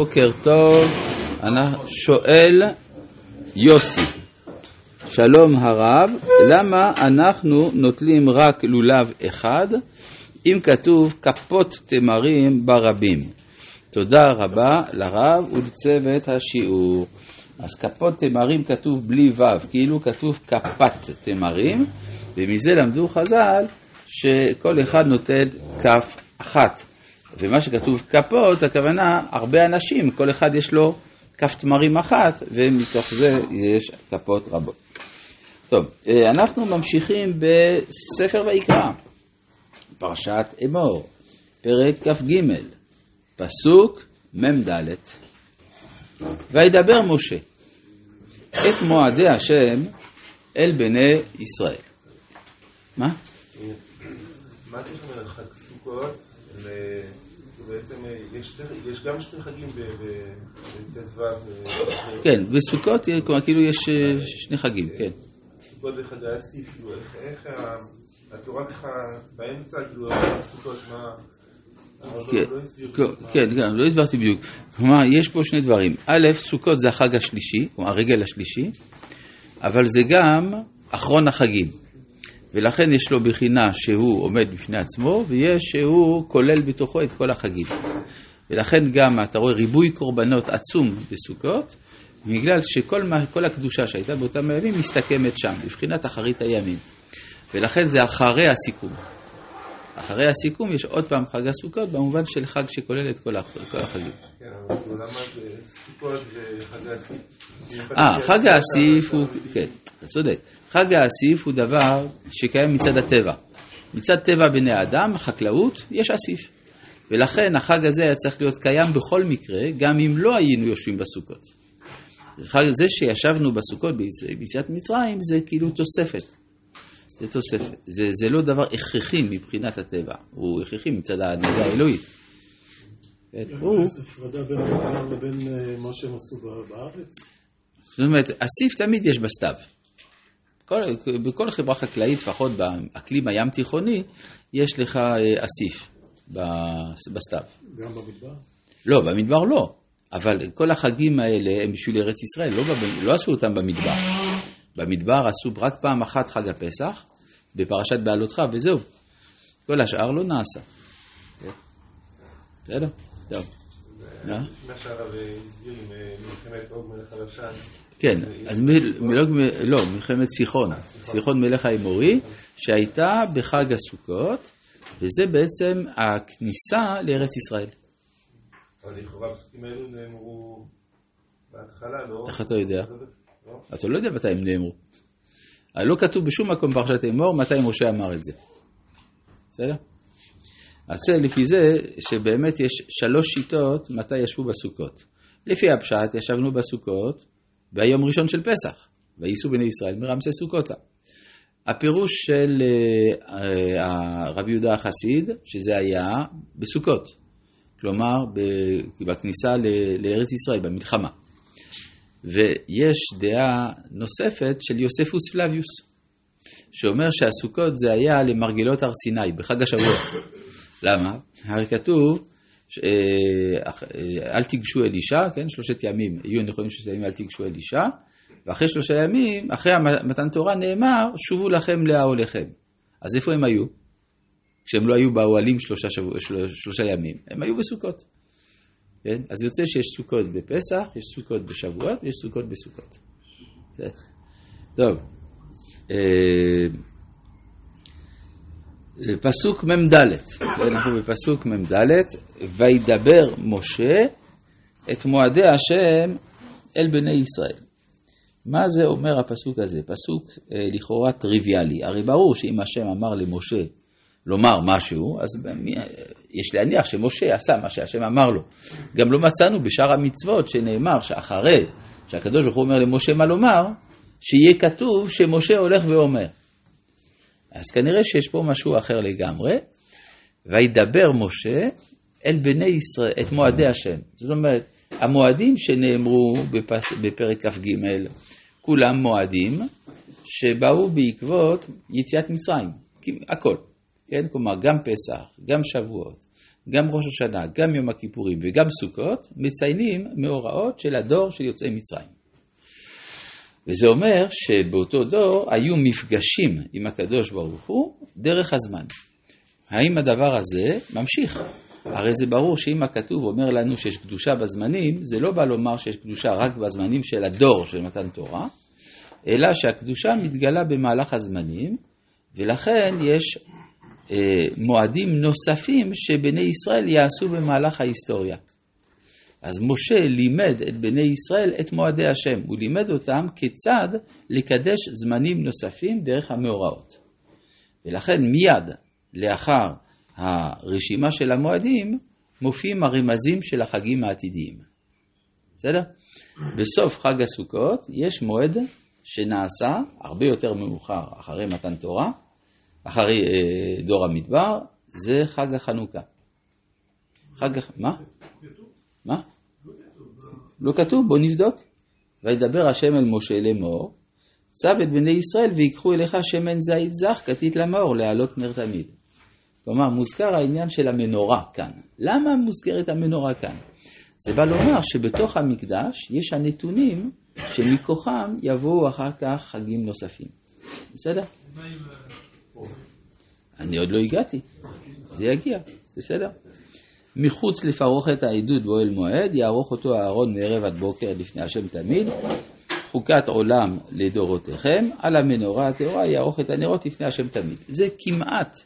בוקר טוב, שואל יוסי, שלום הרב, למה אנחנו נוטלים רק לולב אחד אם כתוב כפות תמרים ברבים? תודה רבה לרב ולצוות השיעור. אז כפות תמרים כתוב בלי ו', כאילו כתוב כפת תמרים, ומזה למדו חז"ל שכל אחד נוטל כף אחת. ומה שכתוב כפות, הכוונה הרבה אנשים, כל אחד יש לו כף תמרים אחת, ומתוך זה יש כפות רבות. טוב, אה, אנחנו ממשיכים בספר ויקרא, פרשת אמור, פרק כ"ג, פסוק מ"ד. וידבר משה את מועדי השם אל בני ישראל. מה? מה הקשר חג סוכות בעצם אה, יש, יש גם שני חגים בט"ו. כן, בסוכות כאילו יש אה, שני חגים, כן. סוכות וחגי אסיף, כאילו איך התורה ככה באמצע, כאילו סוכות, מה... כן, לא כן, גם, לא הסברתי בדיוק. כלומר, יש פה שני דברים. א', סוכות זה החג השלישי, כלומר הרגל השלישי, אבל זה גם אחרון החגים. ולכן יש לו בחינה שהוא עומד בפני עצמו, ויש שהוא כולל בתוכו את כל החגים. ולכן גם אתה רואה ריבוי קורבנות עצום בסוכות, בגלל שכל הקדושה שהייתה באותם הימים מסתכמת שם, בבחינת אחרית הימים. ולכן זה אחרי הסיכום. אחרי הסיכום יש עוד פעם חג הסוכות במובן של חג שכולל את כל החגים. כן, אבל למה זה סוכות וחג האסיף? אה, חג האסיף הוא, כן, אתה צודק. חג האסיף הוא דבר שקיים מצד הטבע. מצד טבע בני האדם, החקלאות, יש אסיף. ולכן החג הזה היה צריך להיות קיים בכל מקרה, גם אם לא היינו יושבים בסוכות. זה שישבנו בסוכות ביציאת מצרים זה כאילו תוספת. זה תוספת. זה, זה לא דבר הכרחי מבחינת הטבע, הוא הכרחי מצד ההנהגה האלוהית. הוא... הפרדה בין המדבר לבין אה, מה שהם עשו בארץ? זאת אומרת, אסיף תמיד יש בסתיו. כל, בכל חברה חקלאית, לפחות באקלים הים תיכוני, יש לך אה, אסיף בסתיו. גם במדבר? לא, במדבר לא. אבל כל החגים האלה הם בשביל ארץ ישראל, לא, לא עשו אותם במדבר. במדבר עשו רק פעם אחת חג הפסח, בפרשת בעלותך, וזהו. כל השאר לא נעשה. בסדר? טוב. מה שהרב הסביר עם אה, מלחמת עוג מלך הלשן. כן, אז לא, מלחמת סיחון, סיחון מלך האמורי, שהייתה בחג הסוכות, וזה בעצם הכניסה לארץ ישראל. אבל לכאורה הפסוקים האלו נאמרו בהתחלה, לא? איך אתה יודע? אתה לא יודע מתי הם נאמרו. לא כתוב בשום מקום בפרשת אמור מתי משה אמר את זה. בסדר? אז זה לפי זה שבאמת יש שלוש שיטות מתי ישבו בסוכות. לפי הפשט ישבנו בסוכות ביום ראשון של פסח, וייסעו בני ישראל מרמסי סוכותה. הפירוש של אה, רבי יהודה החסיד, שזה היה בסוכות, כלומר בכניסה לארץ ישראל, במלחמה. ויש דעה נוספת של יוספוס פלביוס, שאומר שהסוכות זה היה למרגלות הר סיני, בחג השבועות. למה? הרי כתוב אה, אל תיגשו אל אישה, כן, שלושת ימים, יהיו נכונים שלושת ימים אל תיגשו אל אישה, ואחרי שלושה ימים, אחרי מתן תורה נאמר, שובו לכם לאהוליכם. אז איפה הם היו? כשהם לא היו באוהלים שלושה, שבוע, שלושה ימים, הם היו בסוכות. כן? אז יוצא שיש סוכות בפסח, יש סוכות בשבועות, יש סוכות בסוכות. טוב. אה, פסוק מ"ד, אנחנו בפסוק מ"ד, וידבר משה את מועדי השם אל בני ישראל. מה זה אומר הפסוק הזה? פסוק אה, לכאורה טריוויאלי. הרי ברור שאם השם אמר למשה לומר משהו, אז יש להניח שמשה עשה מה שהשם אמר לו. גם לא מצאנו בשאר המצוות שנאמר שאחרי שהקדוש ברוך הוא אומר למשה מה לומר, שיהיה כתוב שמשה הולך ואומר. אז כנראה שיש פה משהו אחר לגמרי. וידבר משה אל בני ישראל, את מועדי השם. זאת אומרת, המועדים שנאמרו בפס, בפרק כ"ג, כולם מועדים שבאו בעקבות יציאת מצרים, הכל. כן, כלומר, גם פסח, גם שבועות, גם ראש השנה, גם יום הכיפורים וגם סוכות, מציינים מאורעות של הדור של יוצאי מצרים. וזה אומר שבאותו דור היו מפגשים עם הקדוש ברוך הוא דרך הזמן. האם הדבר הזה ממשיך? הרי זה ברור שאם הכתוב אומר לנו שיש קדושה בזמנים, זה לא בא לומר שיש קדושה רק בזמנים של הדור של מתן תורה, אלא שהקדושה מתגלה במהלך הזמנים, ולכן יש מועדים נוספים שבני ישראל יעשו במהלך ההיסטוריה. אז משה לימד את בני ישראל את מועדי השם, הוא לימד אותם כיצד לקדש זמנים נוספים דרך המאורעות. ולכן מיד לאחר הרשימה של המועדים מופיעים הרמזים של החגים העתידיים. בסדר? בסוף חג הסוכות יש מועד שנעשה הרבה יותר מאוחר אחרי מתן תורה, אחרי אה, דור המדבר, זה חג החנוכה. חג, מה? מה? לא כתוב, בוא נבדוק. וידבר השם אל משה לאמור, צב את בני ישראל ויקחו אליך שמן זית זך כתית למאור להעלות נר תמיד. כלומר, מוזכר העניין של המנורה כאן. למה מוזכרת המנורה כאן? זה בא לומר שבתוך המקדש יש הנתונים שמכוחם יבואו אחר כך חגים נוספים. בסדר? אני עוד לא הגעתי, זה יגיע, בסדר? מחוץ לפרוכת העדות באוהל מועד, יערוך אותו אהרון מערב עד בוקר לפני השם תמיד, חוקת עולם לדורותיכם, על המנורה הטהורה יערוך את הנרות לפני השם תמיד. זה כמעט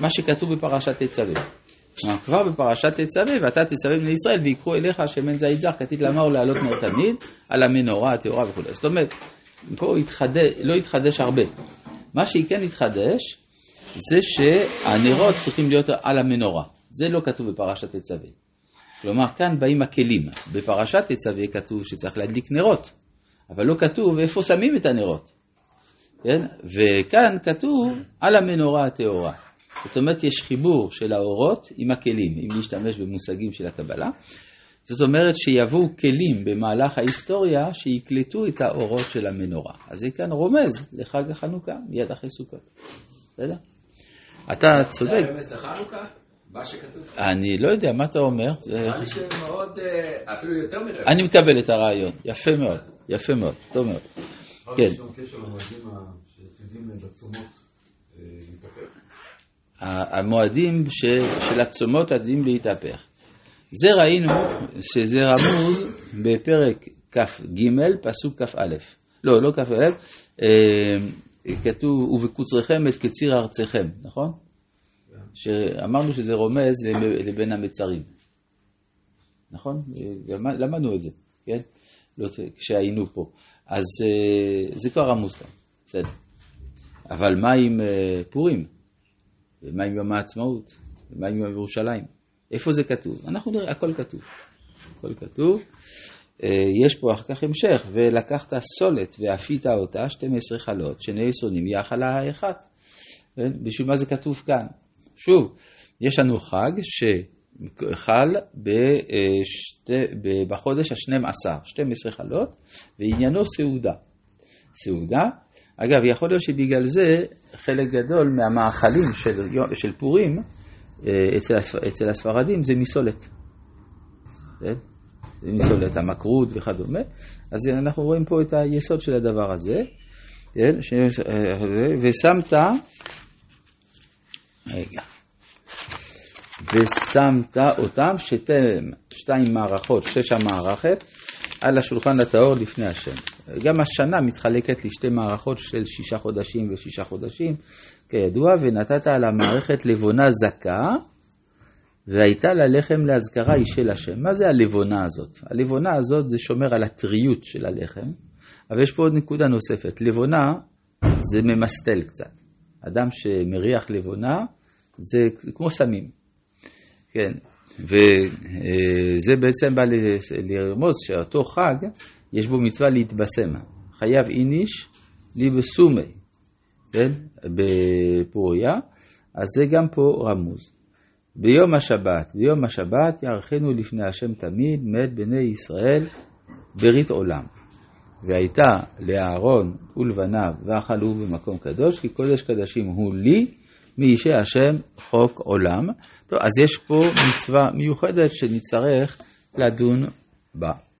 מה שכתוב בפרשת תצווה. כלומר, כבר בפרשת תצווה, ואתה תצווה בני ישראל ויקחו אליך שמן זית זך, כתית לאמר לעלות נר תמיד, על המנורה הטהורה וכו'. זאת אומרת, פה התחדש, לא התחדש הרבה. מה שכן התחדש, זה שהנרות צריכים להיות על המנורה. זה לא כתוב בפרשת תצווה. כלומר, כאן באים הכלים. בפרשת תצווה כתוב שצריך להדליק נרות, אבל לא כתוב איפה שמים את הנרות. כן? וכאן כתוב על המנורה הטהורה. זאת אומרת, יש חיבור של האורות עם הכלים, אם להשתמש במושגים של הקבלה. זאת אומרת שיבואו כלים במהלך ההיסטוריה שיקלטו את האורות של המנורה. אז זה כאן רומז לחג החנוכה, מיד אחרי סוכות. בסדר? אתה צודק. זה רמז לחנוכה? מה שכתוב? אני לא יודע, מה אתה אומר? זה... נראה לי שמאוד, אה, אפילו יותר מרמז. אני מקבל את הרעיון, יפה מאוד, יפה מאוד, טוב מאוד. כן. יש גם קשר למועדים שעתידים בצומות אה, להתהפך. המועדים של הצומות עתידים להתהפך. זה ראינו שזה רמוז בפרק כ"ג, פסוק כ"א. לא, לא כ"א, אה, כתוב, ובקוצריכם את קציר ארציכם, נכון? שאמרנו שזה רומז לבין המצרים. נכון? למדנו את זה, כן? לא, כשהיינו פה. אז אה, זה כבר רמוז כאן, בסדר. אבל מה עם אה, פורים? ומה עם יום העצמאות? ומה עם יום ירושלים? איפה זה כתוב? אנחנו נראה, הכל כתוב. הכל כתוב. אה, יש פה אחר כך המשך, ולקחת סולת ואפית אותה 12 חלות, שני יסונים יחלה האחד. כן? בשביל מה זה כתוב כאן? שוב, יש לנו חג שחל בשתי, בחודש ה-12, 12 חלות, ועניינו סעודה. סעודה, אגב, יכול להיות שבגלל זה חלק גדול מהמאכלים של, של פורים אה, אצל, אצל הספרדים זה מסולת. כן? זה מסולת, המקרות וכדומה. אז אנחנו רואים פה את היסוד של הדבר הזה. כן? אה, ושמת, רגע, ושמת אותם שתיים מערכות, שש המערכת, על השולחן הטהור לפני השם. גם השנה מתחלקת לשתי מערכות של שישה חודשים ושישה חודשים, כידוע, ונתת על המערכת לבונה זכה, והייתה לה לחם להזכרה היא של השם. מה זה הלבונה הזאת? הלבונה הזאת זה שומר על הטריות של הלחם, אבל יש פה עוד נקודה נוספת. לבונה זה ממסטל קצת. אדם שמריח לבונה זה כמו סמים. כן, וזה בעצם בא לרמוז שאותו חג, יש בו מצווה להתבשם. חייב איניש ליבסומי, כן, בפוריה, אז זה גם פה רמוז. ביום השבת, ביום השבת יערכנו לפני השם תמיד מאת בני ישראל ברית עולם. והייתה לאהרון ולבניו ואכלו במקום קדוש, כי קודש קדשים הוא לי, מאישי השם חוק עולם. טוב, אז יש פה מצווה מיוחדת שנצטרך לדון בה.